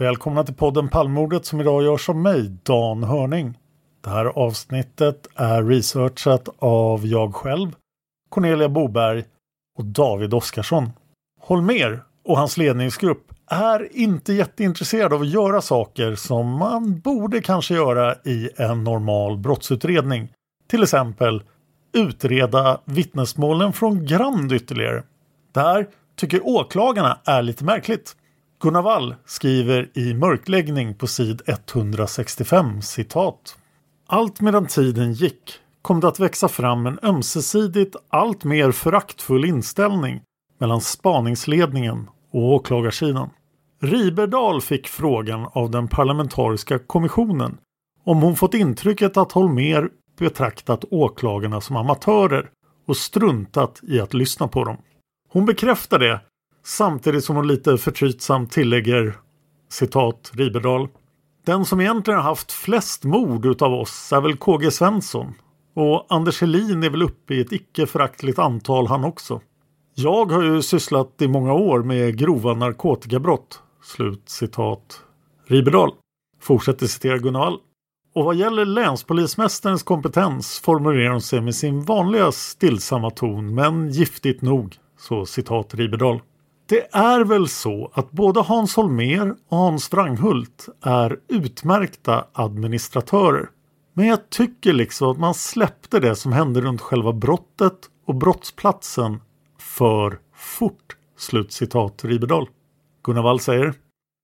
Välkomna till podden Palmordet som idag görs av mig, Dan Hörning. Det här avsnittet är researchat av jag själv, Cornelia Boberg och David Oskarsson. Holmer och hans ledningsgrupp är inte jätteintresserade av att göra saker som man borde kanske göra i en normal brottsutredning. Till exempel utreda vittnesmålen från Grand ytterligare. Det här tycker åklagarna är lite märkligt. Gunnar Wall skriver i Mörkläggning på sid 165 citat. Allt medan tiden gick kom det att växa fram en ömsesidigt allt mer föraktfull inställning mellan spaningsledningen och åklagarsidan. Riberdal fick frågan av den parlamentariska kommissionen om hon fått intrycket att Holmer betraktat åklagarna som amatörer och struntat i att lyssna på dem. Hon bekräftar det samtidigt som hon lite förtrytsamt tillägger citat Ribedal. Den som egentligen har haft flest mord utav oss är väl KG Svensson och Anders Helin är väl uppe i ett icke föraktligt antal han också. Jag har ju sysslat i många år med grova narkotikabrott. Slut citat. Ribedal. fortsätter citera Gunnar Wall. Och vad gäller länspolismästarens kompetens formulerar hon sig med sin vanliga stillsamma ton men giftigt nog. Så citat Ribedal. Det är väl så att både Hans Holmer och Hans Wranghult är utmärkta administratörer. Men jag tycker liksom att man släppte det som hände runt själva brottet och brottsplatsen för fort. Slutcitat Riberdahl. Gunnar Wall säger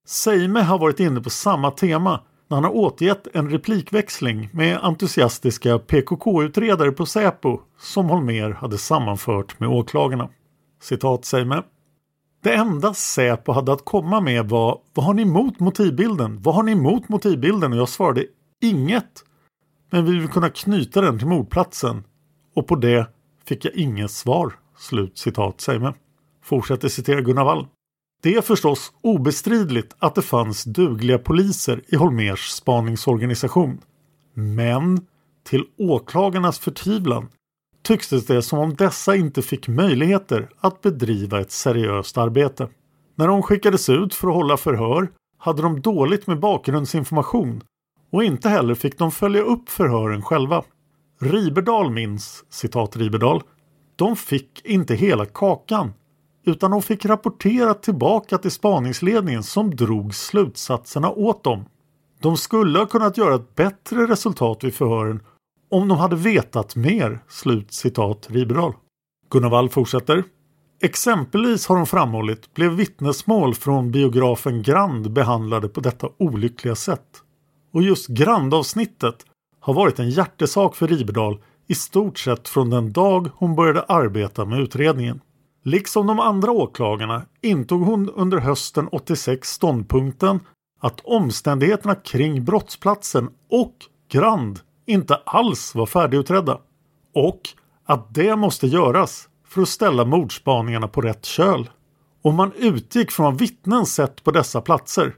Seime har varit inne på samma tema när han har återgett en replikväxling med entusiastiska PKK-utredare på Säpo som Holmer hade sammanfört med åklagarna. Citat Seime. Det enda Säpo hade att komma med var Vad har ni emot motivbilden? Vad har ni emot motivbilden? Och jag svarade Inget. Men vi vill kunna knyta den till mordplatsen. Och på det fick jag inget svar. Slut citat Seime. Fortsätter citera Gunnar Wall. Det är förstås obestridligt att det fanns dugliga poliser i Holmers spaningsorganisation. Men till åklagarnas förtvivlan tycktes det som om dessa inte fick möjligheter att bedriva ett seriöst arbete. När de skickades ut för att hålla förhör hade de dåligt med bakgrundsinformation och inte heller fick de följa upp förhören själva. Riberdal minns, citat Riberdal, de fick inte hela kakan utan de fick rapportera tillbaka till spaningsledningen som drog slutsatserna åt dem. De skulle ha kunnat göra ett bättre resultat vid förhören om de hade vetat mer. Slut citat Riberdahl. Gunnar Wall fortsätter. Exempelvis har hon framhållit blev vittnesmål från biografen Grand behandlade på detta olyckliga sätt. Och just Grand-avsnittet har varit en hjärtesak för Riberdahl i stort sett från den dag hon började arbeta med utredningen. Liksom de andra åklagarna intog hon under hösten 86 ståndpunkten att omständigheterna kring brottsplatsen och Grand inte alls var färdigutredda. Och att det måste göras för att ställa mordspaningarna på rätt köl. Om man utgick från vad vittnen sett på dessa platser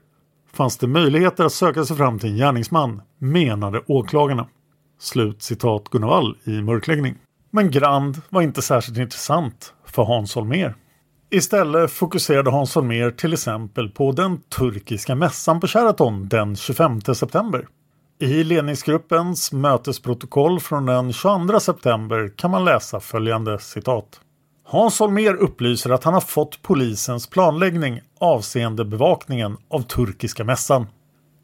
fanns det möjligheter att söka sig fram till en gärningsman, menade åklagarna. Slut citat Gunnar Wall i mörkläggning. Men Grand var inte särskilt intressant för Hans Holmér. Istället fokuserade Hans Holmér till exempel på den turkiska mässan på Sheraton den 25 september. I ledningsgruppens mötesprotokoll från den 22 september kan man läsa följande citat. Hans Holmér upplyser att han har fått polisens planläggning avseende bevakningen av turkiska mässan.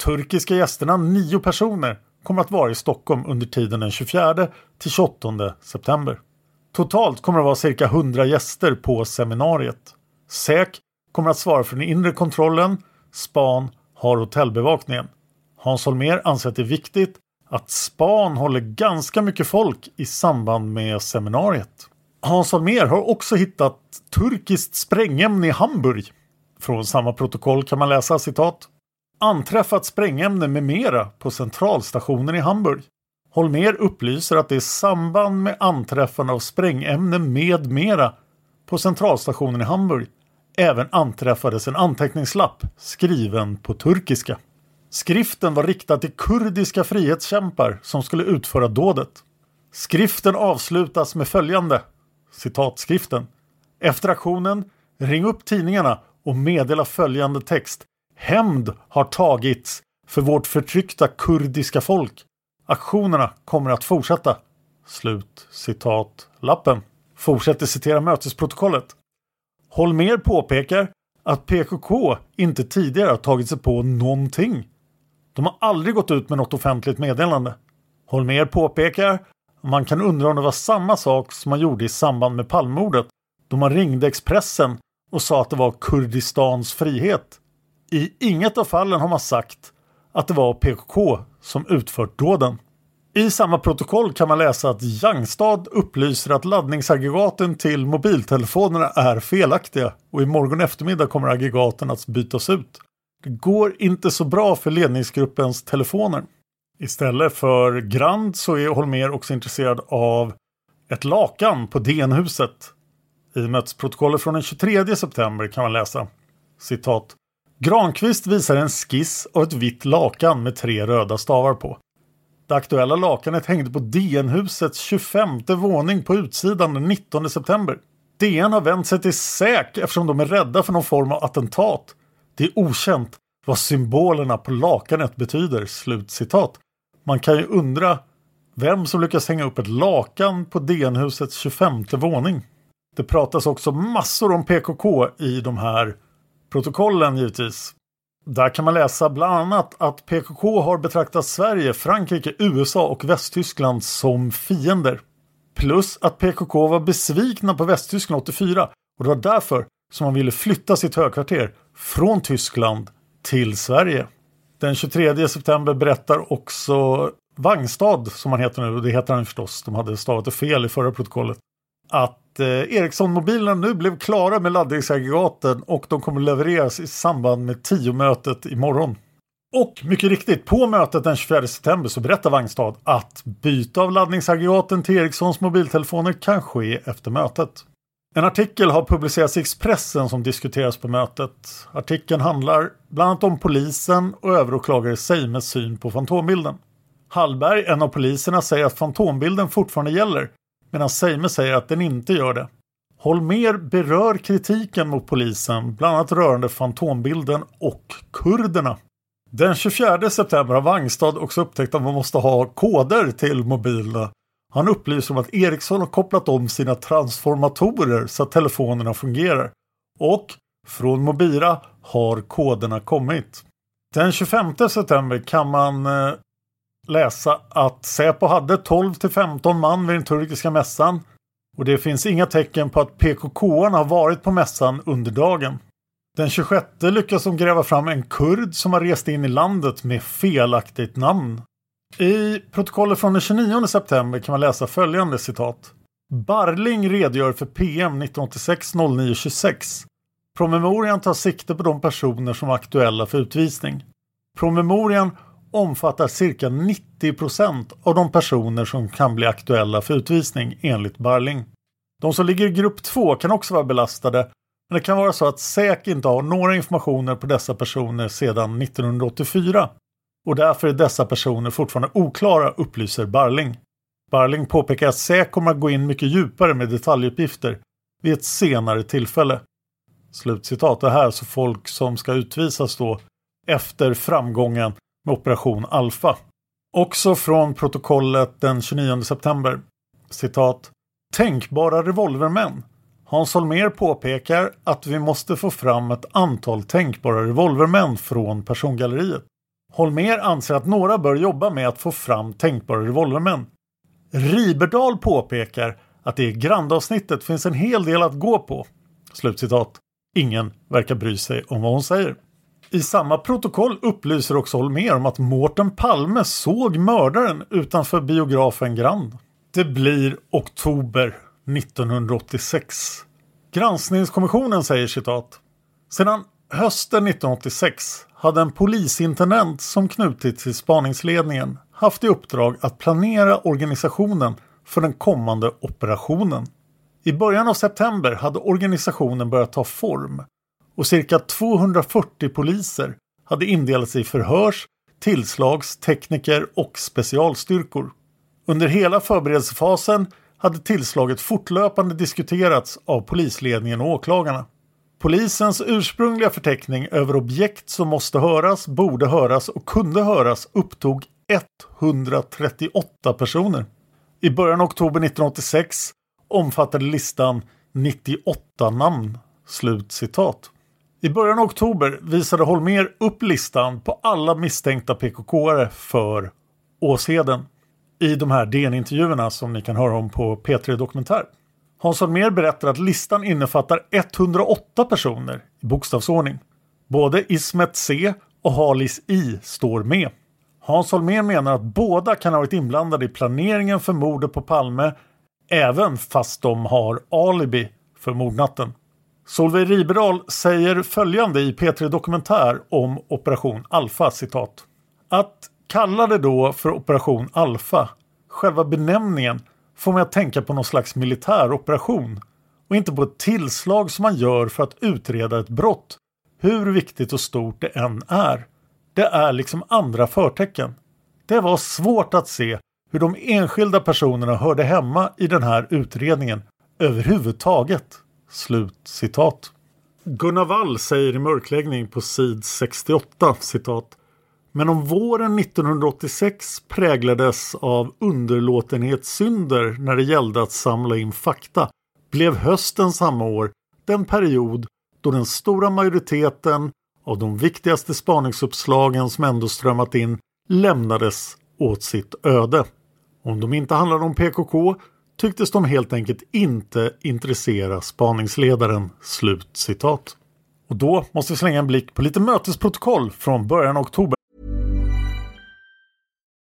Turkiska gästerna, nio personer, kommer att vara i Stockholm under tiden den 24 till 28 september. Totalt kommer det vara cirka 100 gäster på seminariet. SÄK kommer att svara för den inre kontrollen, SPAN har hotellbevakningen. Hans Holmér anser att det är viktigt att SPAN håller ganska mycket folk i samband med seminariet. Hans Holmér har också hittat turkiskt sprängämne i Hamburg. Från samma protokoll kan man läsa citat. Anträffat sprängämne med mera på centralstationen i Hamburg. Holmér upplyser att det i samband med anträffande av sprängämne med mera på centralstationen i Hamburg även anträffades en anteckningslapp skriven på turkiska. Skriften var riktad till kurdiska frihetskämpar som skulle utföra dådet. Skriften avslutas med följande citatskriften. Efter aktionen, ring upp tidningarna och meddela följande text. Hämnd har tagits för vårt förtryckta kurdiska folk. Aktionerna kommer att fortsätta. Slut citat lappen. Fortsätter citera mötesprotokollet. Holmer påpekar att PKK inte tidigare har tagit sig på någonting. De har aldrig gått ut med något offentligt meddelande. Holmer påpekar man kan undra om det var samma sak som man gjorde i samband med Palmemordet då man ringde Expressen och sa att det var Kurdistans frihet. I inget av fallen har man sagt att det var PKK som utfört dåden. I samma protokoll kan man läsa att Jangstad upplyser att laddningsaggregaten till mobiltelefonerna är felaktiga och i morgon eftermiddag kommer aggregaten att bytas ut. Det går inte så bra för ledningsgruppens telefoner. Istället för Grand så är Holmer också intresserad av ett lakan på DN-huset. I mötesprotokollet från den 23 september kan man läsa citat Granqvist visar en skiss av ett vitt lakan med tre röda stavar på. Det aktuella lakanet hängde på DN-husets 25 våning på utsidan den 19 september. DN har vänt sig till SÄK eftersom de är rädda för någon form av attentat. Det är okänt vad symbolerna på lakanet betyder." Slutcitat. Man kan ju undra vem som lyckas hänga upp ett lakan på DN-husets 25 våning. Det pratas också massor om PKK i de här protokollen givetvis. Där kan man läsa bland annat att PKK har betraktat Sverige, Frankrike, USA och Västtyskland som fiender. Plus att PKK var besvikna på Västtyskland 84 och det var därför som han ville flytta sitt högkvarter från Tyskland till Sverige. Den 23 september berättar också Vangstad, som han heter nu, det heter han förstås, de hade stavat det fel i förra protokollet, att eh, Ericsson-mobilerna nu blev klara med laddningsaggregaten och de kommer levereras i samband med 10-mötet imorgon. Och mycket riktigt, på mötet den 24 september så berättar Vangstad att byte av laddningsaggregaten till Ericssons mobiltelefoner kan ske efter mötet. En artikel har publicerats i Expressen som diskuteras på mötet. Artikeln handlar bland annat om polisen och överåklagare Seimes syn på fantombilden. Hallberg, en av poliserna, säger att fantombilden fortfarande gäller medan Seime säger att den inte gör det. Holmer berör kritiken mot polisen, bland annat rörande fantombilden och kurderna. Den 24 september har Vangstad också upptäckt att man måste ha koder till mobilerna han upplyser om att Ericsson har kopplat om sina transformatorer så att telefonerna fungerar. Och från Mobira har koderna kommit. Den 25 september kan man eh, läsa att Säpo hade 12 till 15 man vid den turkiska mässan och det finns inga tecken på att PKK har varit på mässan under dagen. Den 26 lyckas de gräva fram en kurd som har rest in i landet med felaktigt namn. I protokollet från den 29 september kan man läsa följande citat. Barling redogör för PM 1986-09-26. Promemorian tar sikte på de personer som är aktuella för utvisning. Promemorian omfattar cirka 90 procent av de personer som kan bli aktuella för utvisning enligt Barling. De som ligger i grupp 2 kan också vara belastade men det kan vara så att SÄK inte har några informationer på dessa personer sedan 1984 och därför är dessa personer fortfarande oklara, upplyser Barling. Barling påpekar att SÄK kommer att gå in mycket djupare med detaljuppgifter vid ett senare tillfälle. Slutcitat. Det här är alltså folk som ska utvisas då efter framgången med Operation Alfa. Också från protokollet den 29 september. Citat. Tänkbara revolvermän. Hans Holmér påpekar att vi måste få fram ett antal tänkbara revolvermän från persongalleriet. Holmér anser att några bör jobba med att få fram tänkbara revolvermän. Riberdal påpekar att det i grandavsnittet finns en hel del att gå på. Slutcitat. Ingen verkar bry sig om vad hon säger. I samma protokoll upplyser också Holmér om att Mårten Palme såg mördaren utanför biografen Grand. Det blir oktober 1986. Granskningskommissionen säger citat. Sedan hösten 1986 hade en polisintendent som knutits till spaningsledningen haft i uppdrag att planera organisationen för den kommande operationen. I början av september hade organisationen börjat ta form och cirka 240 poliser hade indelats i förhörs, tillslags, tekniker och specialstyrkor. Under hela förberedelsefasen hade tillslaget fortlöpande diskuterats av polisledningen och åklagarna. Polisens ursprungliga förteckning över objekt som måste höras, borde höras och kunde höras upptog 138 personer. I början av oktober 1986 omfattade listan 98 namn. Slut citat. I början av oktober visade Holmer upp listan på alla misstänkta PKK-are för Åsheden i de här DN-intervjuerna som ni kan höra om på P3 Dokumentär. Hans Holmér berättar att listan innefattar 108 personer i bokstavsordning. Både Ismet C och Halis I står med. Hans Holmér menar att båda kan ha varit inblandade i planeringen för mordet på Palme även fast de har alibi för mordnatten. Solveig Riberdahl säger följande i P3 Dokumentär om Operation Alfa citat. Att kalla det då för Operation Alfa, själva benämningen får mig att tänka på någon slags militäroperation och inte på ett tillslag som man gör för att utreda ett brott, hur viktigt och stort det än är. Det är liksom andra förtecken. Det var svårt att se hur de enskilda personerna hörde hemma i den här utredningen överhuvudtaget. Slut citat. Gunnar Wall säger i mörkläggning på sid 68 citat men om våren 1986 präglades av underlåtenhetssynder när det gällde att samla in fakta blev hösten samma år den period då den stora majoriteten av de viktigaste spaningsuppslagen som ändå strömmat in lämnades åt sitt öde. Om de inte handlade om PKK tycktes de helt enkelt inte intressera spaningsledaren. Slut citat. Och då måste vi slänga en blick på lite mötesprotokoll från början av oktober.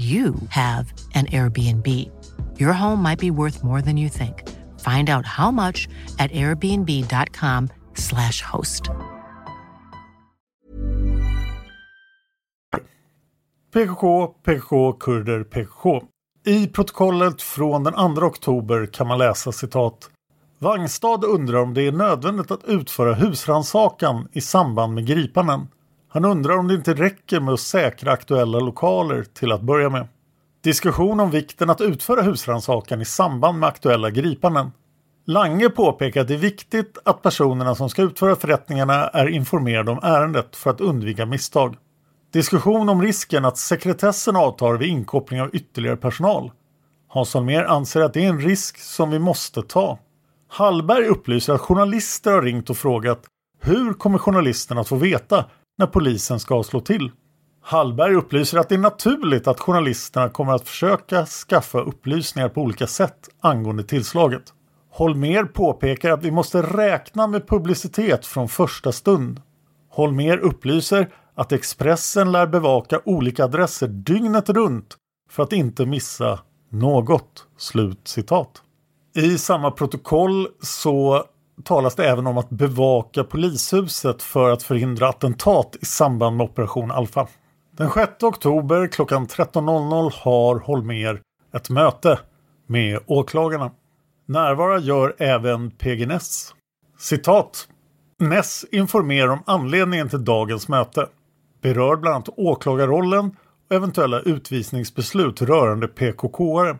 you have an Airbnb. Your home might be worth more than you think. Find out how much at airbnb.com/slash host. PKK, PKK, kurder, PKK. I protokollet från den 2 oktober kan man läsa citat Vangstad undrar om det är nödvändigt att utföra husransakan i samband med gripanden. Han undrar om det inte räcker med att säkra aktuella lokaler till att börja med. Diskussion om vikten att utföra husrannsakan i samband med aktuella gripanden. Lange påpekar att det är viktigt att personerna som ska utföra förrättningarna är informerade om ärendet för att undvika misstag. Diskussion om risken att sekretessen avtar vid inkoppling av ytterligare personal. Hans Holmér anser att det är en risk som vi måste ta. Hallberg upplyser att journalister har ringt och frågat hur kommer journalisterna att få veta när polisen ska slå till? Hallberg upplyser att det är naturligt att journalisterna kommer att försöka skaffa upplysningar på olika sätt angående tillslaget. Holmer påpekar att vi måste räkna med publicitet från första stund. Holmer upplyser att Expressen lär bevaka olika adresser dygnet runt för att inte missa något. Slut citat. I samma protokoll så talas det även om att bevaka polishuset för att förhindra attentat i samband med Operation Alfa. Den 6 oktober klockan 13.00 har Holmer ett möte med åklagarna. Närvara gör även PG Ness. Citat. Ness informerar om anledningen till dagens möte. Berör bland annat åklagarrollen och eventuella utvisningsbeslut rörande PKK-are.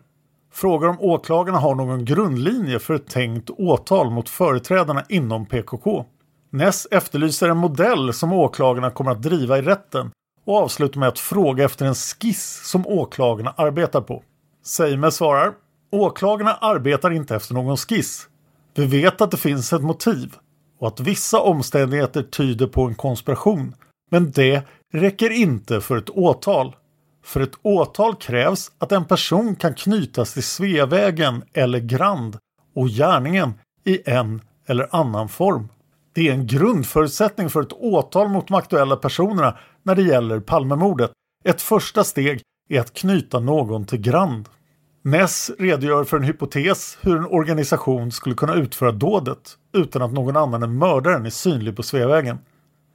Frågar om åklagarna har någon grundlinje för ett tänkt åtal mot företrädarna inom PKK. Ness efterlyser en modell som åklagarna kommer att driva i rätten och avslutar med att fråga efter en skiss som åklagarna arbetar på. Seime svarar Åklagarna arbetar inte efter någon skiss. Vi vet att det finns ett motiv och att vissa omständigheter tyder på en konspiration. Men det räcker inte för ett åtal. För ett åtal krävs att en person kan knytas till Sveavägen eller Grand och gärningen i en eller annan form. Det är en grundförutsättning för ett åtal mot de aktuella personerna när det gäller Palmemordet. Ett första steg är att knyta någon till Grand. Ness redogör för en hypotes hur en organisation skulle kunna utföra dådet utan att någon annan än mördaren är synlig på Sveavägen.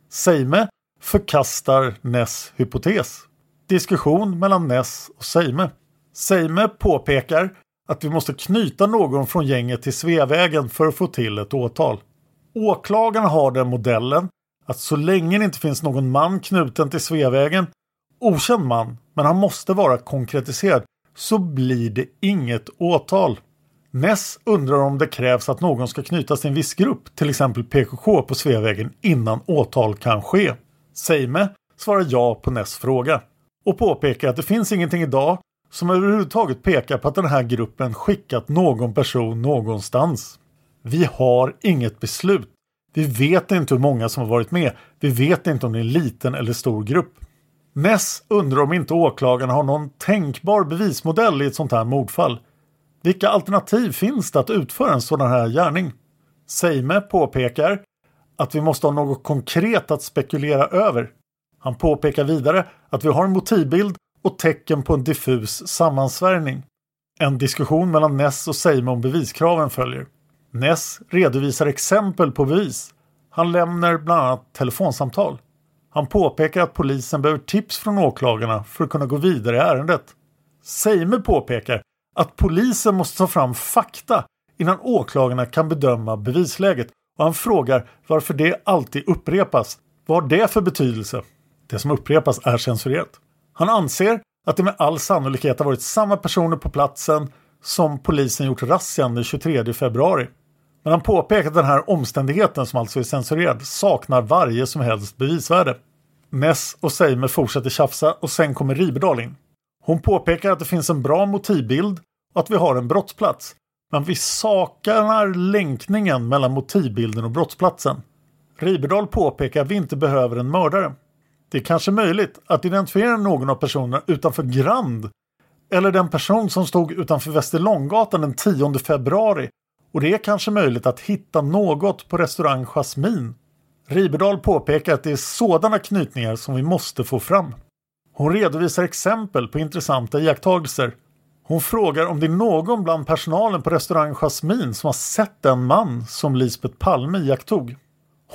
Seime förkastar Ness hypotes. Diskussion mellan Ness och Seime. Seime påpekar att vi måste knyta någon från gänget till Sveavägen för att få till ett åtal. Åklagarna har den modellen att så länge det inte finns någon man knuten till Sveavägen, okänd man, men han måste vara konkretiserad, så blir det inget åtal. Ness undrar om det krävs att någon ska knytas till en viss grupp, till exempel PKK på Sveavägen, innan åtal kan ske. Seime svarar ja på Ness fråga och påpekar att det finns ingenting idag som överhuvudtaget pekar på att den här gruppen skickat någon person någonstans. Vi har inget beslut. Vi vet inte hur många som har varit med. Vi vet inte om det är en liten eller stor grupp. Ness undrar om inte åklagarna har någon tänkbar bevismodell i ett sånt här mordfall. Vilka alternativ finns det att utföra en sådan här gärning? Seime påpekar att vi måste ha något konkret att spekulera över. Han påpekar vidare att vi har en motivbild och tecken på en diffus sammansvärjning. En diskussion mellan Ness och Seime om beviskraven följer. Ness redovisar exempel på bevis. Han lämnar bland annat telefonsamtal. Han påpekar att polisen behöver tips från åklagarna för att kunna gå vidare i ärendet. Seime påpekar att polisen måste ta fram fakta innan åklagarna kan bedöma bevisläget och han frågar varför det alltid upprepas. Vad har det för betydelse? Det som upprepas är censurerat. Han anser att det med all sannolikhet har varit samma personer på platsen som polisen gjort razzian den 23 februari. Men han påpekar att den här omständigheten som alltså är censurerad saknar varje som helst bevisvärde. Ness och Seimer fortsätter tjafsa och sen kommer Riberdahl in. Hon påpekar att det finns en bra motivbild och att vi har en brottsplats. Men vi saknar länkningen mellan motivbilden och brottsplatsen. Riberdahl påpekar att vi inte behöver en mördare. Det är kanske möjligt att identifiera någon av personerna utanför Grand eller den person som stod utanför Västerlånggatan den 10 februari och det är kanske möjligt att hitta något på restaurang Jasmin. Riberdal påpekar att det är sådana knytningar som vi måste få fram. Hon redovisar exempel på intressanta iakttagelser. Hon frågar om det är någon bland personalen på restaurang Jasmin som har sett den man som Lisbeth Palme iakttog.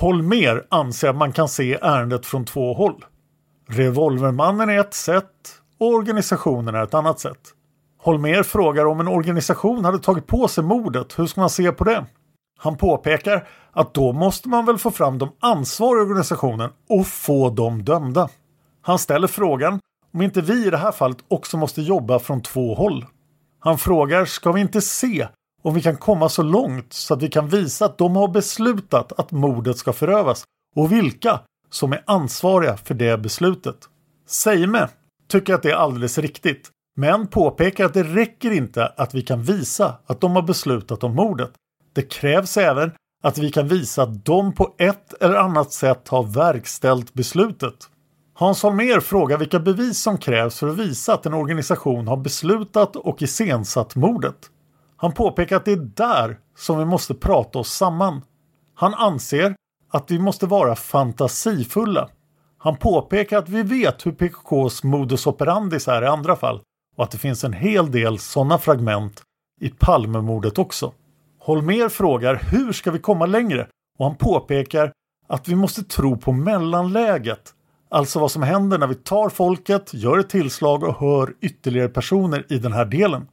Holmer anser att man kan se ärendet från två håll. Revolvermannen är ett sätt och organisationen är ett annat sätt. Holmer frågar om en organisation hade tagit på sig mordet, hur ska man se på det? Han påpekar att då måste man väl få fram de ansvariga organisationen och få dem dömda. Han ställer frågan om inte vi i det här fallet också måste jobba från två håll. Han frågar, ska vi inte se om vi kan komma så långt så att vi kan visa att de har beslutat att mordet ska förövas och vilka som är ansvariga för det beslutet. Seime tycker att det är alldeles riktigt men påpekar att det räcker inte att vi kan visa att de har beslutat om mordet. Det krävs även att vi kan visa att de på ett eller annat sätt har verkställt beslutet. Hans Holmér frågar vilka bevis som krävs för att visa att en organisation har beslutat och iscensatt mordet. Han påpekar att det är där som vi måste prata oss samman. Han anser att vi måste vara fantasifulla. Han påpekar att vi vet hur PKKs modus operandis är i andra fall och att det finns en hel del sådana fragment i Palmemordet också. Holmer frågar hur ska vi komma längre och han påpekar att vi måste tro på mellanläget. Alltså vad som händer när vi tar folket, gör ett tillslag och hör ytterligare personer i den här delen.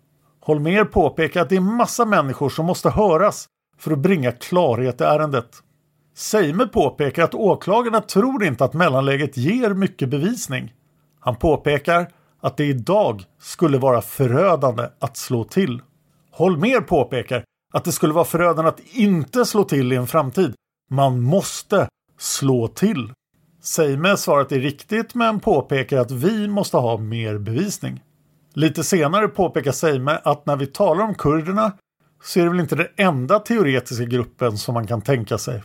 Holmer påpekar att det är massa människor som måste höras för att bringa klarhet i ärendet. Seime påpekar att åklagarna tror inte att mellanläget ger mycket bevisning. Han påpekar att det idag skulle vara förödande att slå till. Holmer påpekar att det skulle vara förödande att inte slå till i en framtid. Man måste slå till. Seime svarar att det är riktigt men påpekar att vi måste ha mer bevisning. Lite senare påpekar Seime att när vi talar om kurderna så är det väl inte den enda teoretiska gruppen som man kan tänka sig.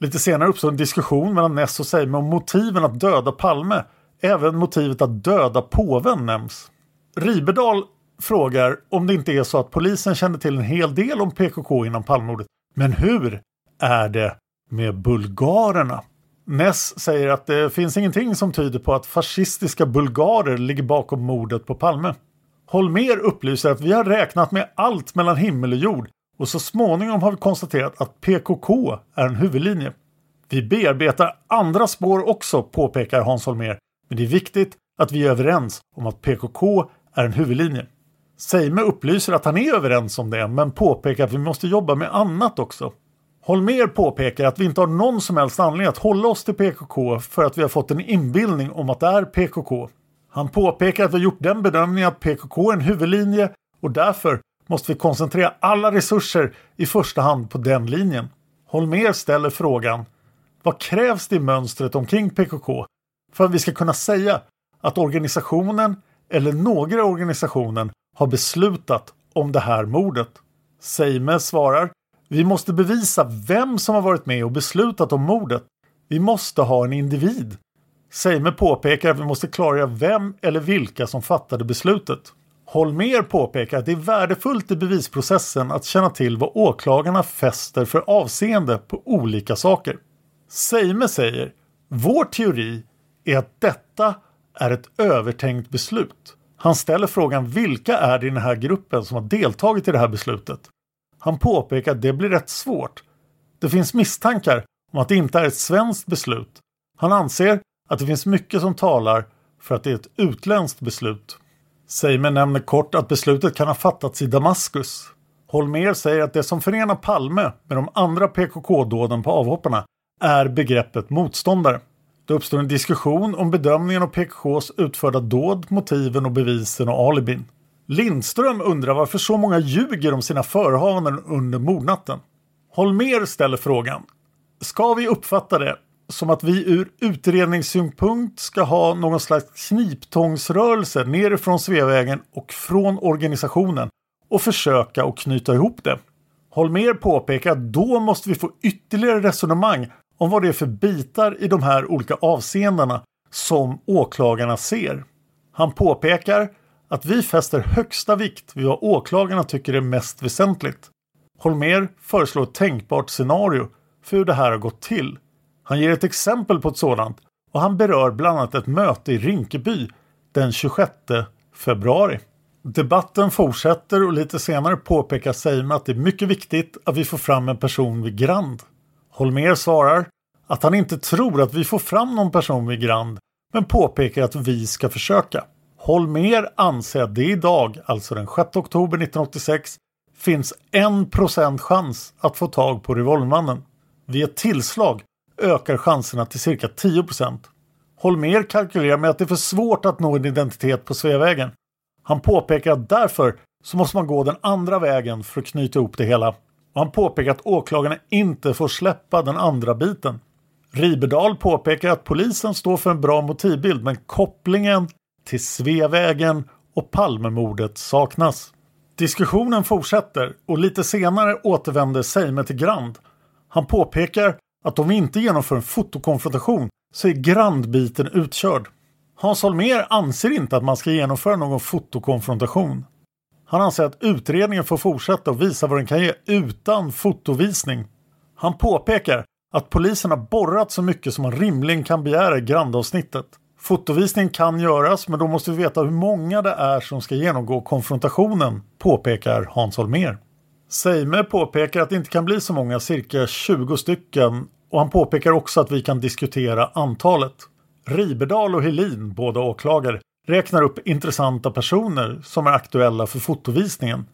Lite senare uppstår en diskussion mellan Ness och Seime om motiven att döda Palme. Även motivet att döda påven nämns. Ribedal frågar om det inte är så att polisen kände till en hel del om PKK innan Palmemordet. Men hur är det med bulgarerna? Ness säger att det finns ingenting som tyder på att fascistiska bulgarer ligger bakom mordet på Palme. Holmer upplyser att vi har räknat med allt mellan himmel och jord och så småningom har vi konstaterat att PKK är en huvudlinje. Vi bearbetar andra spår också, påpekar Hans Holmer, men det är viktigt att vi är överens om att PKK är en huvudlinje. Seime upplyser att han är överens om det, men påpekar att vi måste jobba med annat också. Holmer påpekar att vi inte har någon som helst anledning att hålla oss till PKK för att vi har fått en inbildning om att det är PKK. Han påpekar att vi har gjort den bedömningen att PKK är en huvudlinje och därför måste vi koncentrera alla resurser i första hand på den linjen. Holmer ställer frågan Vad krävs det i mönstret omkring PKK för att vi ska kunna säga att organisationen eller några i organisationen har beslutat om det här mordet? Seime svarar Vi måste bevisa vem som har varit med och beslutat om mordet. Vi måste ha en individ. Seime påpekar att vi måste klargöra vem eller vilka som fattade beslutet. Holmer påpekar att det är värdefullt i bevisprocessen att känna till vad åklagarna fäster för avseende på olika saker. Seime säger Vår teori är att detta är ett övertänkt beslut. Han ställer frågan vilka är det i den här gruppen som har deltagit i det här beslutet? Han påpekar att det blir rätt svårt. Det finns misstankar om att det inte är ett svenskt beslut. Han anser att det finns mycket som talar för att det är ett utländskt beslut. Seimer nämner kort att beslutet kan ha fattats i Damaskus. Holmer säger att det som förenar Palme med de andra PKK-dåden på avhopparna är begreppet motståndare. Det uppstår en diskussion om bedömningen av PKKs utförda dåd, motiven och bevisen och alibin. Lindström undrar varför så många ljuger om sina förehavanden under mordnatten. Holmer ställer frågan. Ska vi uppfatta det som att vi ur utredningssynpunkt ska ha någon slags kniptångsrörelse nerifrån Sveavägen och från organisationen och försöka att knyta ihop det? Holmer påpekar att då måste vi få ytterligare resonemang om vad det är för bitar i de här olika avseendena som åklagarna ser. Han påpekar att vi fäster högsta vikt vid vad åklagarna tycker är mest väsentligt. Holmer föreslår ett tänkbart scenario för hur det här har gått till. Han ger ett exempel på ett sådant och han berör bland annat ett möte i Rinkeby den 26 februari. Debatten fortsätter och lite senare påpekar Seime att det är mycket viktigt att vi får fram en person vid Grand. Holmer svarar att han inte tror att vi får fram någon person vid Grand men påpekar att vi ska försöka. Holmer anser att det idag, alltså den 6 oktober 1986, finns 1 procent chans att få tag på revolvermannen. Vid ett tillslag ökar chanserna till cirka 10%. Holmer kalkylerar med att det är för svårt att nå en identitet på Sveavägen. Han påpekar att därför så måste man gå den andra vägen för att knyta ihop det hela. Och han påpekar att åklagarna inte får släppa den andra biten. Riberdal påpekar att polisen står för en bra motivbild men kopplingen till Sveavägen och Palmemordet saknas. Diskussionen fortsätter och lite senare återvänder Seime till Grand. Han påpekar att om vi inte genomför en fotokonfrontation så är Grandbiten utkörd. Hans Holmér anser inte att man ska genomföra någon fotokonfrontation. Han anser att utredningen får fortsätta och visa vad den kan ge utan fotovisning. Han påpekar att polisen har borrat så mycket som man rimligen kan begära i grandavsnittet. Fotovisning kan göras men då måste vi veta hur många det är som ska genomgå konfrontationen, påpekar Hans Holmér. Seime påpekar att det inte kan bli så många, cirka 20 stycken och han påpekar också att vi kan diskutera antalet. Riberdal och Helin, båda åklagare, räknar upp intressanta personer som är aktuella för fotovisningen.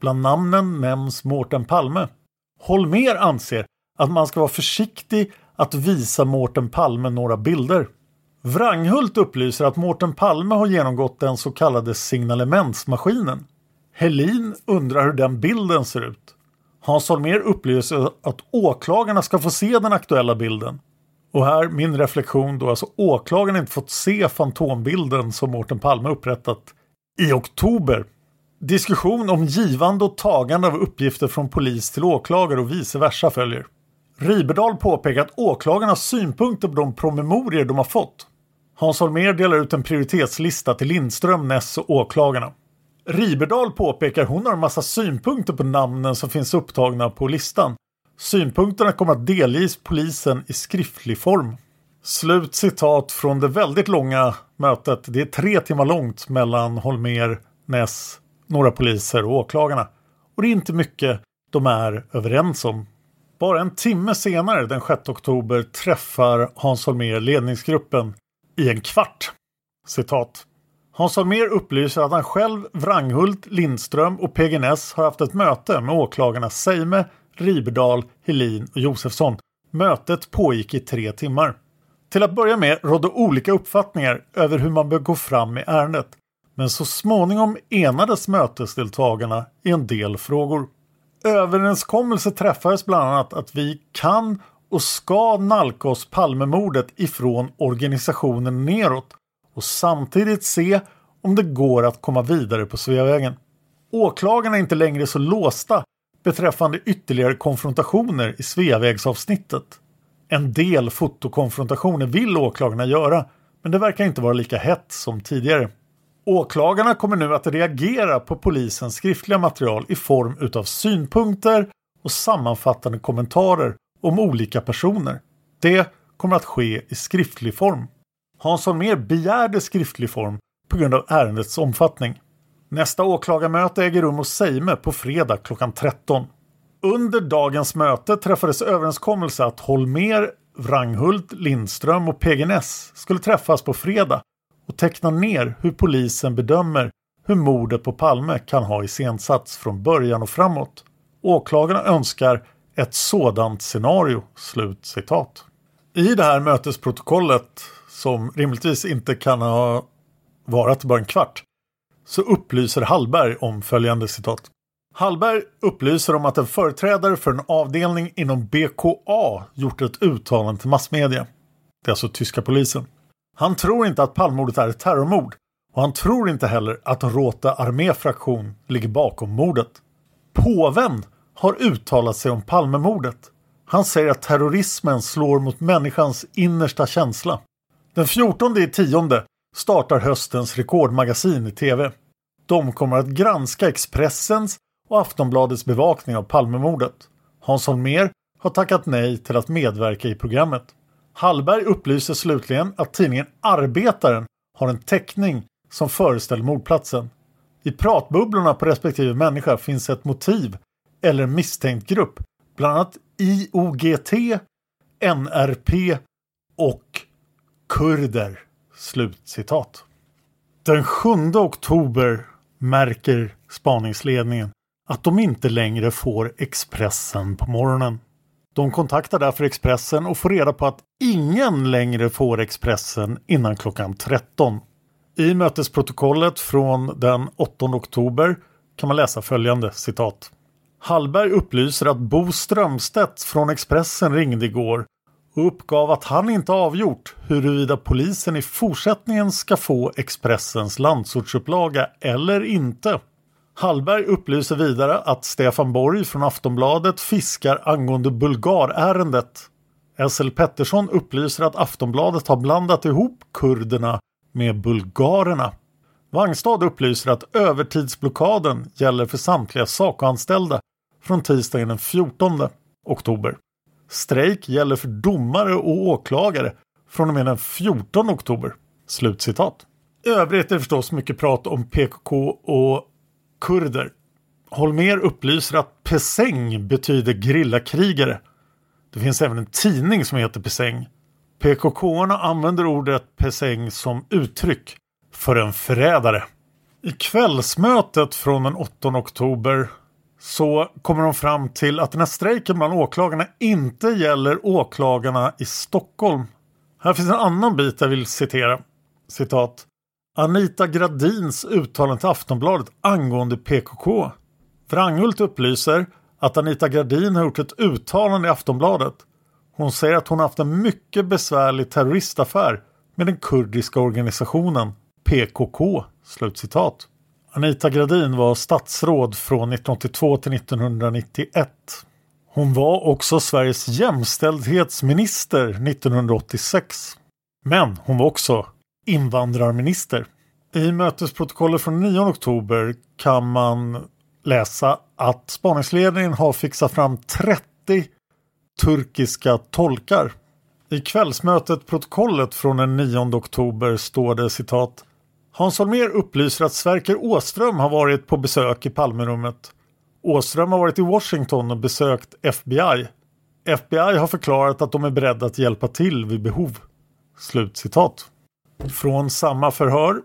Bland namnen nämns Mårten Palme. Holmer anser att man ska vara försiktig att visa Mårten Palme några bilder. Wranghult upplyser att Mårten Palme har genomgått den så kallade signalementsmaskinen. Helin undrar hur den bilden ser ut. Hans Holmér upplyser att åklagarna ska få se den aktuella bilden. Och här min reflektion då, alltså åklagarna inte fått se fantombilden som Mårten Palme upprättat i oktober. Diskussion om givande och tagande av uppgifter från polis till åklagare och vice versa följer. Riberdal påpekar att åklagarnas synpunkter på de promemorier de har fått. Hans Holmér delar ut en prioritetslista till Lindström, Ness och åklagarna. Riberdal påpekar hon har en massa synpunkter på namnen som finns upptagna på listan. Synpunkterna kommer att delges polisen i skriftlig form. Slut citat från det väldigt långa mötet. Det är tre timmar långt mellan Holmer, Ness, några poliser och åklagarna. Och det är inte mycket de är överens om. Bara en timme senare, den 6 oktober, träffar Hans Holmér ledningsgruppen i en kvart. Citat. Hans Holmér upplyser att han själv, Wranghult, Lindström och PG Ness har haft ett möte med åklagarna Seime, Riberdal, Helin och Josefsson. Mötet pågick i tre timmar. Till att börja med rådde olika uppfattningar över hur man bör gå fram i ärendet. Men så småningom enades mötesdeltagarna i en del frågor. Överenskommelse träffades bland annat att vi kan och ska nalka oss Palmemordet ifrån organisationen neråt och samtidigt se om det går att komma vidare på Sveavägen. Åklagarna är inte längre så låsta beträffande ytterligare konfrontationer i Sveavägsavsnittet. En del fotokonfrontationer vill åklagarna göra men det verkar inte vara lika hett som tidigare. Åklagarna kommer nu att reagera på polisens skriftliga material i form utav synpunkter och sammanfattande kommentarer om olika personer. Det kommer att ske i skriftlig form. Hans Holmér begärde skriftlig form på grund av ärendets omfattning. Nästa åklagarmöte äger rum hos Seime på fredag klockan 13. Under dagens möte träffades överenskommelse att Holmer, Wranghult, Lindström och PGNS skulle träffas på fredag och teckna ner hur polisen bedömer hur mordet på Palme kan ha iscensatts från början och framåt. Åklagarna önskar ett sådant scenario." Slut citat. I det här mötesprotokollet, som rimligtvis inte kan ha varat bara en kvart, så upplyser Hallberg om följande citat. Hallberg upplyser om att en företrädare för en avdelning inom BKA gjort ett uttalande till massmedia. Det är alltså tyska polisen. Han tror inte att Palmemordet är ett terrormord och han tror inte heller att Råta arméfraktion ligger bakom mordet. Påven har uttalat sig om Palmemordet. Han säger att terrorismen slår mot människans innersta känsla. Den 14 i tionde startar höstens rekordmagasin i tv. De kommer att granska Expressens och Aftonbladets bevakning av Palmemordet. Hans Holmér har tackat nej till att medverka i programmet. Hallberg upplyser slutligen att tidningen Arbetaren har en teckning som föreställer mordplatsen. I pratbubblorna på respektive människa finns ett motiv eller en misstänkt grupp, bland annat IOGT, NRP och kurder. Slutcitat. Den 7 oktober märker spaningsledningen att de inte längre får Expressen på morgonen. De kontaktar därför Expressen och får reda på att ingen längre får Expressen innan klockan 13. I mötesprotokollet från den 8 oktober kan man läsa följande citat. Hallberg upplyser att Bo Strömstedt från Expressen ringde igår och uppgav att han inte avgjort huruvida polisen i fortsättningen ska få Expressens landsortsupplaga eller inte. Hallberg upplyser vidare att Stefan Borg från Aftonbladet fiskar angående Bulgarärendet. SL Pettersson upplyser att Aftonbladet har blandat ihop kurderna med bulgarerna. Wangstad upplyser att övertidsblockaden gäller för samtliga SACO-anställda från tisdagen den 14 oktober. Strejk gäller för domare och åklagare från och med den 14 oktober. Slutcitat. I övrigt är det förstås mycket prat om PKK och kurder. Holmer upplyser att Peseng betyder grillakrigare. Det finns även en tidning som heter Peseng. PKK-arna använder ordet Peseng som uttryck för en förrädare. I kvällsmötet från den 8 oktober så kommer de fram till att den här strejken bland åklagarna inte gäller åklagarna i Stockholm. Här finns en annan bit jag vill citera. Citat. Anita Gradins uttalande till Aftonbladet angående PKK. Wranghult upplyser att Anita Gradin har gjort ett uttalande i Aftonbladet. Hon säger att hon haft en mycket besvärlig terroristaffär med den kurdiska organisationen PKK. Slutcitat. Anita Gradin var statsråd från 1982 till 1991. Hon var också Sveriges jämställdhetsminister 1986. Men hon var också invandrarminister. I mötesprotokollet från 9 oktober kan man läsa att spaningsledningen har fixat fram 30 turkiska tolkar. I kvällsmötet protokollet från den 9 oktober står det citat Hans Holmér upplyser att Sverker Åström har varit på besök i Palmerummet. Åström har varit i Washington och besökt FBI. FBI har förklarat att de är beredda att hjälpa till vid behov. Slutcitat. Från samma förhör.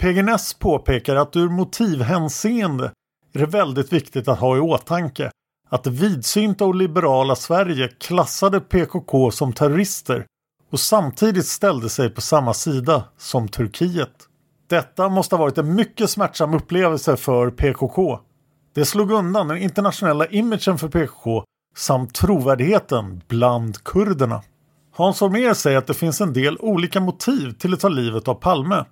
PGNS påpekar att ur motivhänseende är det väldigt viktigt att ha i åtanke att det vidsynta och liberala Sverige klassade PKK som terrorister och samtidigt ställde sig på samma sida som Turkiet. Detta måste ha varit en mycket smärtsam upplevelse för PKK. Det slog undan den internationella imagen för PKK samt trovärdigheten bland kurderna. Hans Holmér säger att det finns en del olika motiv till att ta livet av Palme.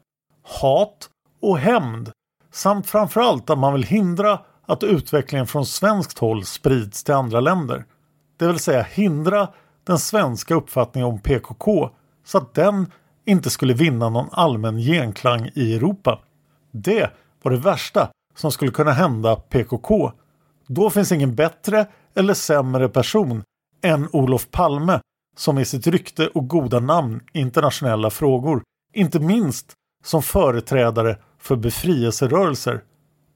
Hat och hämnd samt framförallt att man vill hindra att utvecklingen från svenskt håll sprids till andra länder. Det vill säga hindra den svenska uppfattningen om PKK så att den inte skulle vinna någon allmän genklang i Europa. Det var det värsta som skulle kunna hända PKK. Då finns ingen bättre eller sämre person än Olof Palme som med sitt rykte och goda namn i internationella frågor, inte minst som företrädare för befrielserörelser.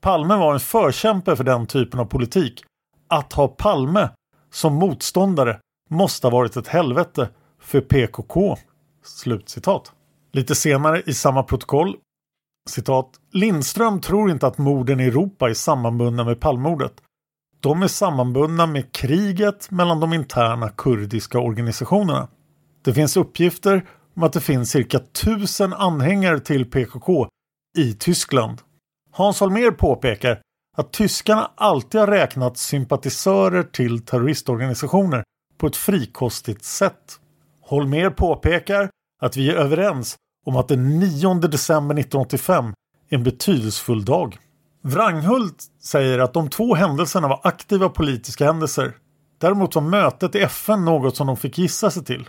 Palme var en förkämpe för den typen av politik, att ha Palme som motståndare måste ha varit ett helvete för PKK. Slutcitat. Lite senare i samma protokoll citat Lindström tror inte att morden i Europa är sammanbundna med Palmordet. De är sammanbundna med kriget mellan de interna kurdiska organisationerna. Det finns uppgifter om att det finns cirka tusen anhängare till PKK i Tyskland. Hans Holmér påpekar att tyskarna alltid har räknat sympatisörer till terroristorganisationer på ett frikostigt sätt. Holmér påpekar att vi är överens om att den 9 december 1985 är en betydelsefull dag. Wranghult säger att de två händelserna var aktiva politiska händelser. Däremot var mötet i FN något som de fick gissa sig till.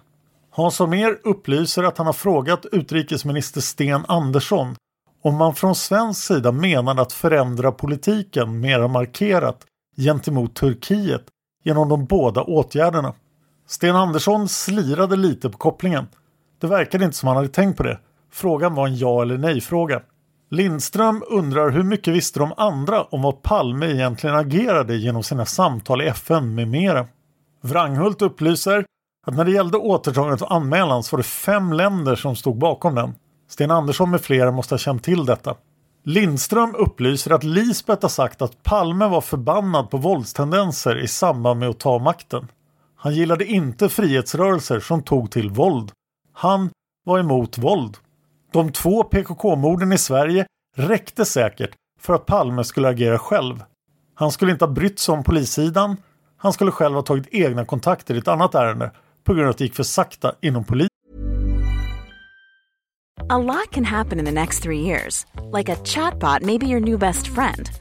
Hans Holmér upplyser att han har frågat utrikesminister Sten Andersson om man från svensk sida menade att förändra politiken mera markerat gentemot Turkiet genom de båda åtgärderna. Sten Andersson slirade lite på kopplingen. Det verkade inte som han hade tänkt på det. Frågan var en ja eller nej fråga. Lindström undrar hur mycket visste de andra om vad Palme egentligen agerade genom sina samtal i FN med mera. Wranghult upplyser att när det gällde återtagandet av anmälan så var det fem länder som stod bakom den. Sten Andersson med flera måste ha känt till detta. Lindström upplyser att Lisbeth har sagt att Palme var förbannad på våldstendenser i samband med att ta makten. Han gillade inte frihetsrörelser som tog till våld. Han var emot våld. De två PKK-morden i Sverige räckte säkert för att Palme skulle agera själv. Han skulle inte ha brytt sig om polissidan. Han skulle själv ha tagit egna kontakter i ett annat ärende på grund av att det gick för sakta inom polisen. A lot can happen in the next three years. Like a chatbot may your new best friend.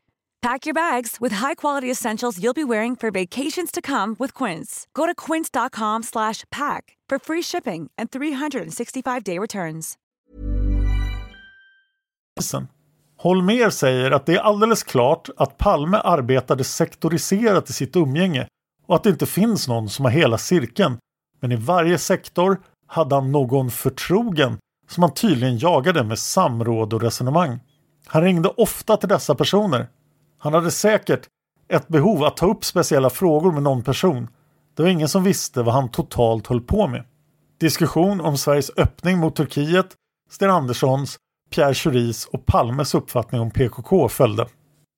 Pack your bags with high-quality essentials you'll be wearing for vacations to come with Quince. Go to quince.com slash pack for free shipping and 365-day returns. Holmer säger att det är alldeles klart att Palme arbetade sektoriserat i sitt umgänge och att det inte finns någon som har hela cirkeln. Men i varje sektor hade han någon förtrogen som han tydligen jagade med samråd och resonemang. Han ringde ofta till dessa personer. Han hade säkert ett behov att ta upp speciella frågor med någon person. Det var ingen som visste vad han totalt höll på med. Diskussion om Sveriges öppning mot Turkiet, Sten Anderssons Pierre Schoris och Palmes uppfattning om PKK följde.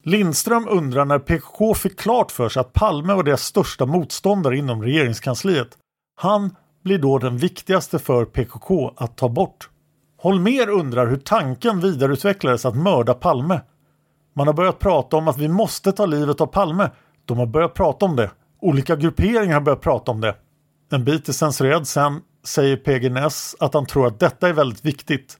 Lindström undrar när PKK fick klart för sig att Palme var deras största motståndare inom regeringskansliet. Han blir då den viktigaste för PKK att ta bort. Holmer undrar hur tanken vidareutvecklades att mörda Palme. Man har börjat prata om att vi måste ta livet av Palme. De har börjat prata om det. Olika grupperingar har börjat prata om det. En bit är censurerad sen säger PG Ness att han tror att detta är väldigt viktigt.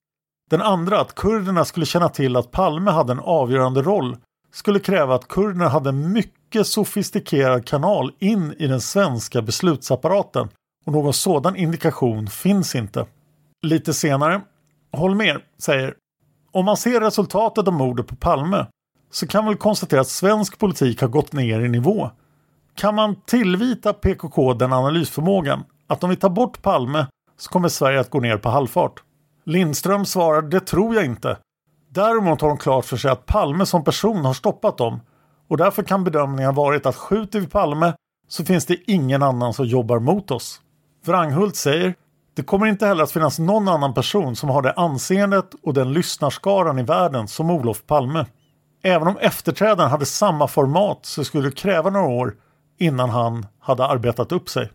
Den andra, att kurderna skulle känna till att Palme hade en avgörande roll, skulle kräva att kurderna hade en mycket sofistikerad kanal in i den svenska beslutsapparaten och någon sådan indikation finns inte. Lite senare, Holmer säger om man ser resultatet av mordet på Palme så kan man väl konstatera att svensk politik har gått ner i nivå. Kan man tillvita PKK den analysförmågan att om vi tar bort Palme så kommer Sverige att gå ner på halvfart? Lindström svarar det tror jag inte. Däremot har de klart för sig att Palme som person har stoppat dem och därför kan bedömningen varit att skjuter vi Palme så finns det ingen annan som jobbar mot oss. Wranghult säger det kommer inte heller att finnas någon annan person som har det anseendet och den lyssnarskaran i världen som Olof Palme. Även om efterträdaren hade samma format så skulle det kräva några år innan han hade arbetat upp sig.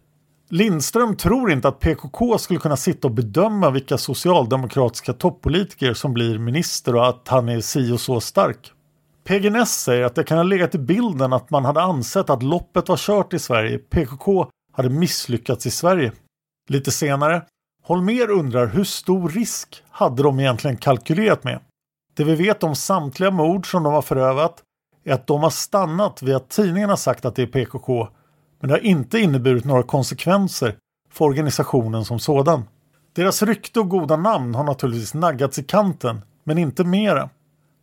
Lindström tror inte att PKK skulle kunna sitta och bedöma vilka socialdemokratiska toppolitiker som blir minister och att han är si och så stark. PGNS säger att det kan ha legat i bilden att man hade ansett att loppet var kört i Sverige. PKK hade misslyckats i Sverige. Lite senare, Holmer undrar hur stor risk hade de egentligen kalkylerat med? Det vi vet om samtliga mord som de har förövat är att de har stannat vid att tidningarna sagt att det är PKK men det har inte inneburit några konsekvenser för organisationen som sådan. Deras rykte och goda namn har naturligtvis naggats i kanten, men inte mera.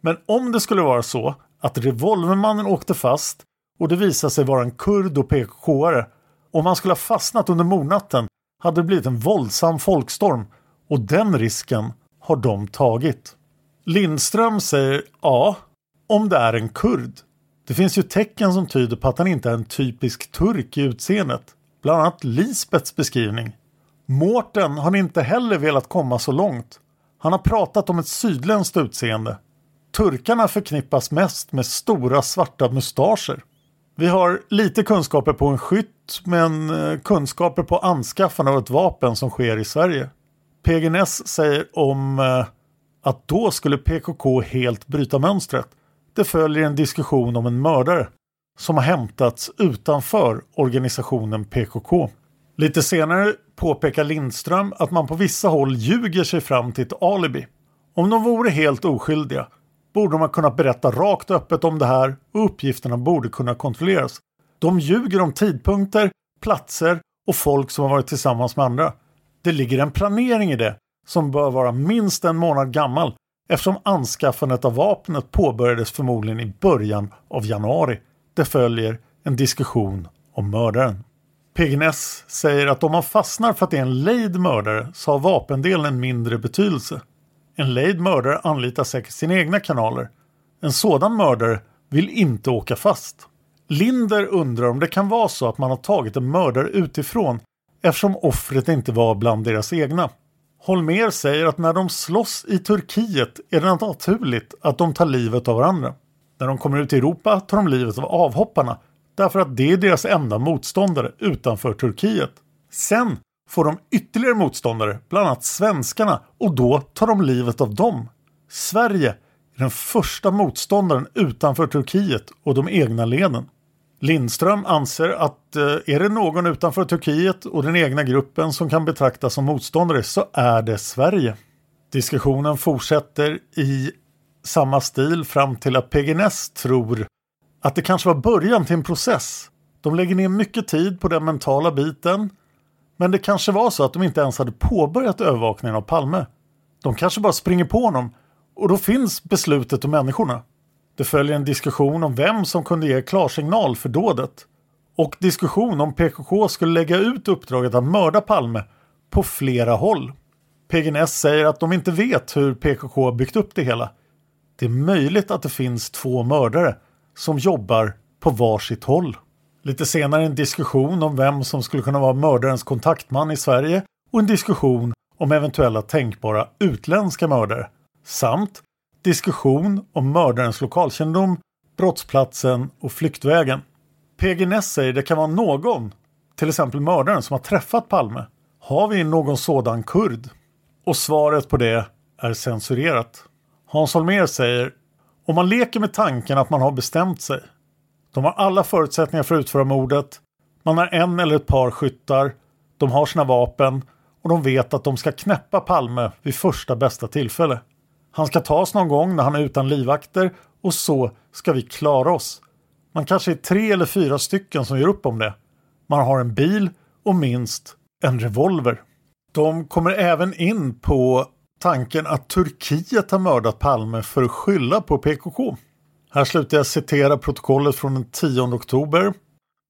Men om det skulle vara så att revolvermannen åkte fast och det visade sig vara en kurd och PKK-are, om han skulle ha fastnat under mordnatten hade det blivit en våldsam folkstorm och den risken har de tagit. Lindström säger ja, om det är en kurd. Det finns ju tecken som tyder på att han inte är en typisk turk i utseendet. Bland annat Lisbets beskrivning. Mårten har inte heller velat komma så långt. Han har pratat om ett sydländskt utseende. Turkarna förknippas mest med stora svarta mustascher. Vi har lite kunskaper på en skytt men eh, kunskaper på anskaffande av ett vapen som sker i Sverige. PGNS säger om eh, att då skulle PKK helt bryta mönstret. Det följer en diskussion om en mördare som har hämtats utanför organisationen PKK. Lite senare påpekar Lindström att man på vissa håll ljuger sig fram till ett alibi. Om de vore helt oskyldiga borde de ha kunnat berätta rakt öppet om det här och uppgifterna borde kunna kontrolleras. De ljuger om tidpunkter, platser och folk som har varit tillsammans med andra. Det ligger en planering i det som bör vara minst en månad gammal eftersom anskaffandet av vapnet påbörjades förmodligen i början av januari. Det följer en diskussion om mördaren. Pegnes säger att om man fastnar för att det är en lejd mördare så har vapendelen en mindre betydelse. En lejd mördare anlitar säkert sina egna kanaler. En sådan mördare vill inte åka fast. Linder undrar om det kan vara så att man har tagit en mördare utifrån eftersom offret inte var bland deras egna. Holmer säger att när de slåss i Turkiet är det naturligt att de tar livet av varandra. När de kommer ut i Europa tar de livet av avhopparna därför att det är deras enda motståndare utanför Turkiet. Sen får de ytterligare motståndare, bland annat svenskarna, och då tar de livet av dem. Sverige är den första motståndaren utanför Turkiet och de egna leden. Lindström anser att eh, är det någon utanför Turkiet och den egna gruppen som kan betraktas som motståndare så är det Sverige. Diskussionen fortsätter i samma stil fram till att PGNS tror att det kanske var början till en process. De lägger ner mycket tid på den mentala biten men det kanske var så att de inte ens hade påbörjat övervakningen av Palme. De kanske bara springer på honom och då finns beslutet och människorna. Det följer en diskussion om vem som kunde ge klarsignal för dådet. Och diskussion om PKK skulle lägga ut uppdraget att mörda Palme på flera håll. PGNS säger att de inte vet hur PKK byggt upp det hela. Det är möjligt att det finns två mördare som jobbar på varsitt håll. Lite senare en diskussion om vem som skulle kunna vara mördarens kontaktman i Sverige och en diskussion om eventuella tänkbara utländska mördare. Samt diskussion om mördarens lokalkännedom, brottsplatsen och flyktvägen. PG Ness säger det kan vara någon, till exempel mördaren som har träffat Palme. Har vi någon sådan kurd? Och svaret på det är censurerat. Hans Holmér säger om man leker med tanken att man har bestämt sig. De har alla förutsättningar för att utföra mordet. Man har en eller ett par skyttar. De har sina vapen och de vet att de ska knäppa Palme vid första bästa tillfälle. Han ska tas någon gång när han är utan livvakter och så ska vi klara oss. Man kanske är tre eller fyra stycken som gör upp om det. Man har en bil och minst en revolver. De kommer även in på tanken att Turkiet har mördat Palme för att skylla på PKK. Här slutar jag citera protokollet från den 10 oktober.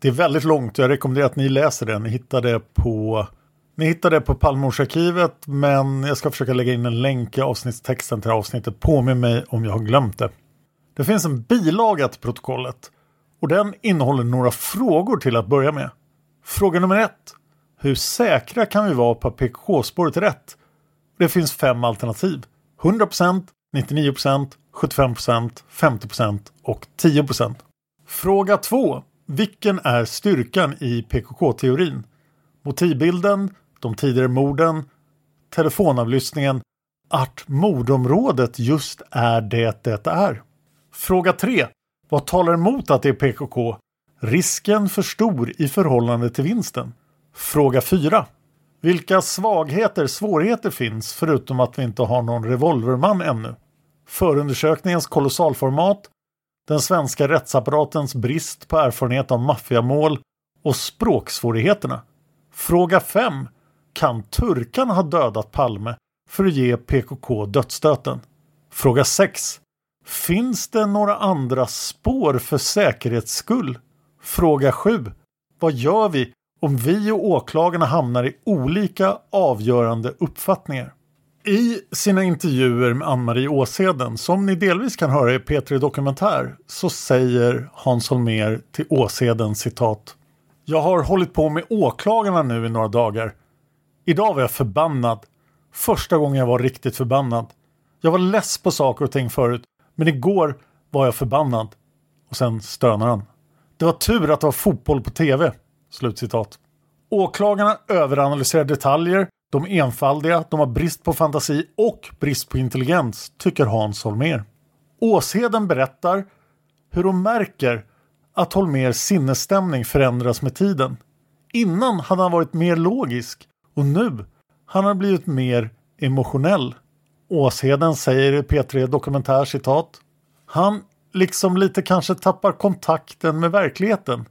Det är väldigt långt och jag rekommenderar att ni läser det. Ni hittar det på ni hittar det på Palmemordsarkivet men jag ska försöka lägga in en länk i avsnittstexten till avsnittet. Påminn mig om jag har glömt det. Det finns en bilaga till protokollet och den innehåller några frågor till att börja med. Fråga nummer ett. Hur säkra kan vi vara på att PKK-spåret är rätt? Det finns fem alternativ. 100%, 99%, 75%, 50% och 10%. Fråga 2. Vilken är styrkan i PKK-teorin? Motivbilden, de tidigare morden, telefonavlyssningen, att mordområdet just är det det är. Fråga 3. Vad talar emot att det är PKK? Risken för stor i förhållande till vinsten. Fråga 4. Vilka svagheter, svårigheter finns förutom att vi inte har någon revolverman ännu? Förundersökningens kolossalformat, den svenska rättsapparatens brist på erfarenhet av maffiamål och språksvårigheterna. Fråga 5. Kan turkarna ha dödat Palme för att ge PKK dödsstöten? Fråga 6. Finns det några andra spår för säkerhets skull? Fråga 7. Vad gör vi om vi och åklagarna hamnar i olika avgörande uppfattningar? I sina intervjuer med Ann-Marie Åsheden, som ni delvis kan höra i P3 Dokumentär, så säger Hans Holmér till Åsheden citat Jag har hållit på med åklagarna nu i några dagar. Idag var jag förbannad. Första gången jag var riktigt förbannad. Jag var less på saker och ting förut, men igår var jag förbannad. Och sen stönar han. Det var tur att det var fotboll på tv. Slutcitat. Åklagarna överanalyserar detaljer, de är enfaldiga, de har brist på fantasi och brist på intelligens, tycker Hans Holmér. Åsheden berättar hur hon märker att Holmers sinnesstämning förändras med tiden. Innan hade han varit mer logisk och nu han har blivit mer emotionell. Åsheden säger i P3 Dokumentär citat. Han liksom lite kanske tappar kontakten med verkligheten.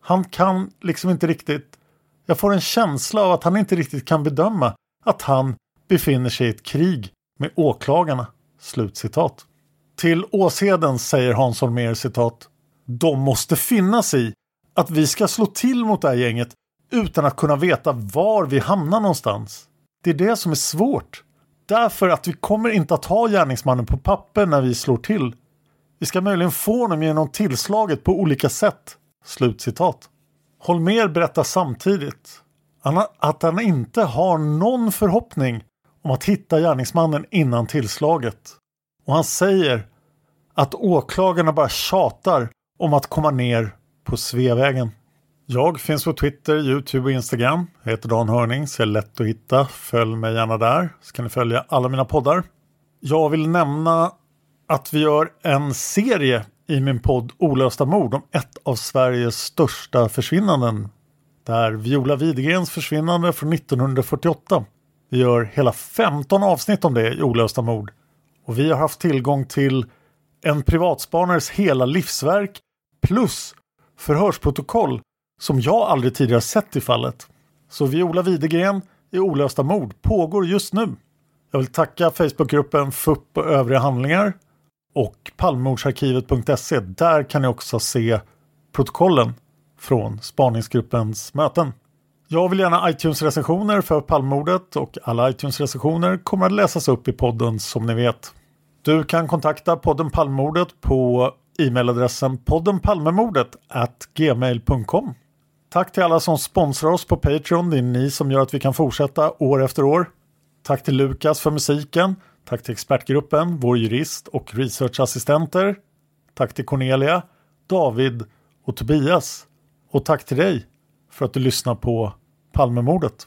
Han kan liksom inte riktigt. Jag får en känsla av att han inte riktigt kan bedöma att han befinner sig i ett krig med åklagarna. Slutcitat. Till Åsheden säger Hans Holmér citat. De måste finna sig i att vi ska slå till mot det här gänget utan att kunna veta var vi hamnar någonstans. Det är det som är svårt. Därför att vi kommer inte att ha gärningsmannen på papper när vi slår till. Vi ska möjligen få honom genom tillslaget på olika sätt. Slutcitat. Holmer berättar samtidigt att han inte har någon förhoppning om att hitta gärningsmannen innan tillslaget. Och han säger att åklagarna bara tjatar om att komma ner på Sveavägen. Jag finns på Twitter, Youtube och Instagram. Jag heter Dan Hörning, så jag är lätt att hitta. Följ mig gärna där, så kan ni följa alla mina poddar. Jag vill nämna att vi gör en serie i min podd Olösta mord om ett av Sveriges största försvinnanden. Det är Viola Widegrens försvinnande från 1948. Vi gör hela 15 avsnitt om det i Olösta mord. Och vi har haft tillgång till en privatspanares hela livsverk plus förhörsprotokoll som jag aldrig tidigare sett i fallet. Så Viola Widegren i Olösta mord pågår just nu. Jag vill tacka Facebookgruppen FUP och övriga handlingar och palmmordsarkivet.se. Där kan ni också se protokollen från spaningsgruppens möten. Jag vill gärna iTunes-recensioner för Palmmordet och alla iTunes-recensioner kommer att läsas upp i podden som ni vet. Du kan kontakta podden Palmmordet på e-mailadressen poddenpalmemordet gmail.com. Tack till alla som sponsrar oss på Patreon. Det är ni som gör att vi kan fortsätta år efter år. Tack till Lukas för musiken. Tack till expertgruppen, vår jurist och researchassistenter. Tack till Cornelia, David och Tobias. Och tack till dig för att du lyssnar på Palmemordet.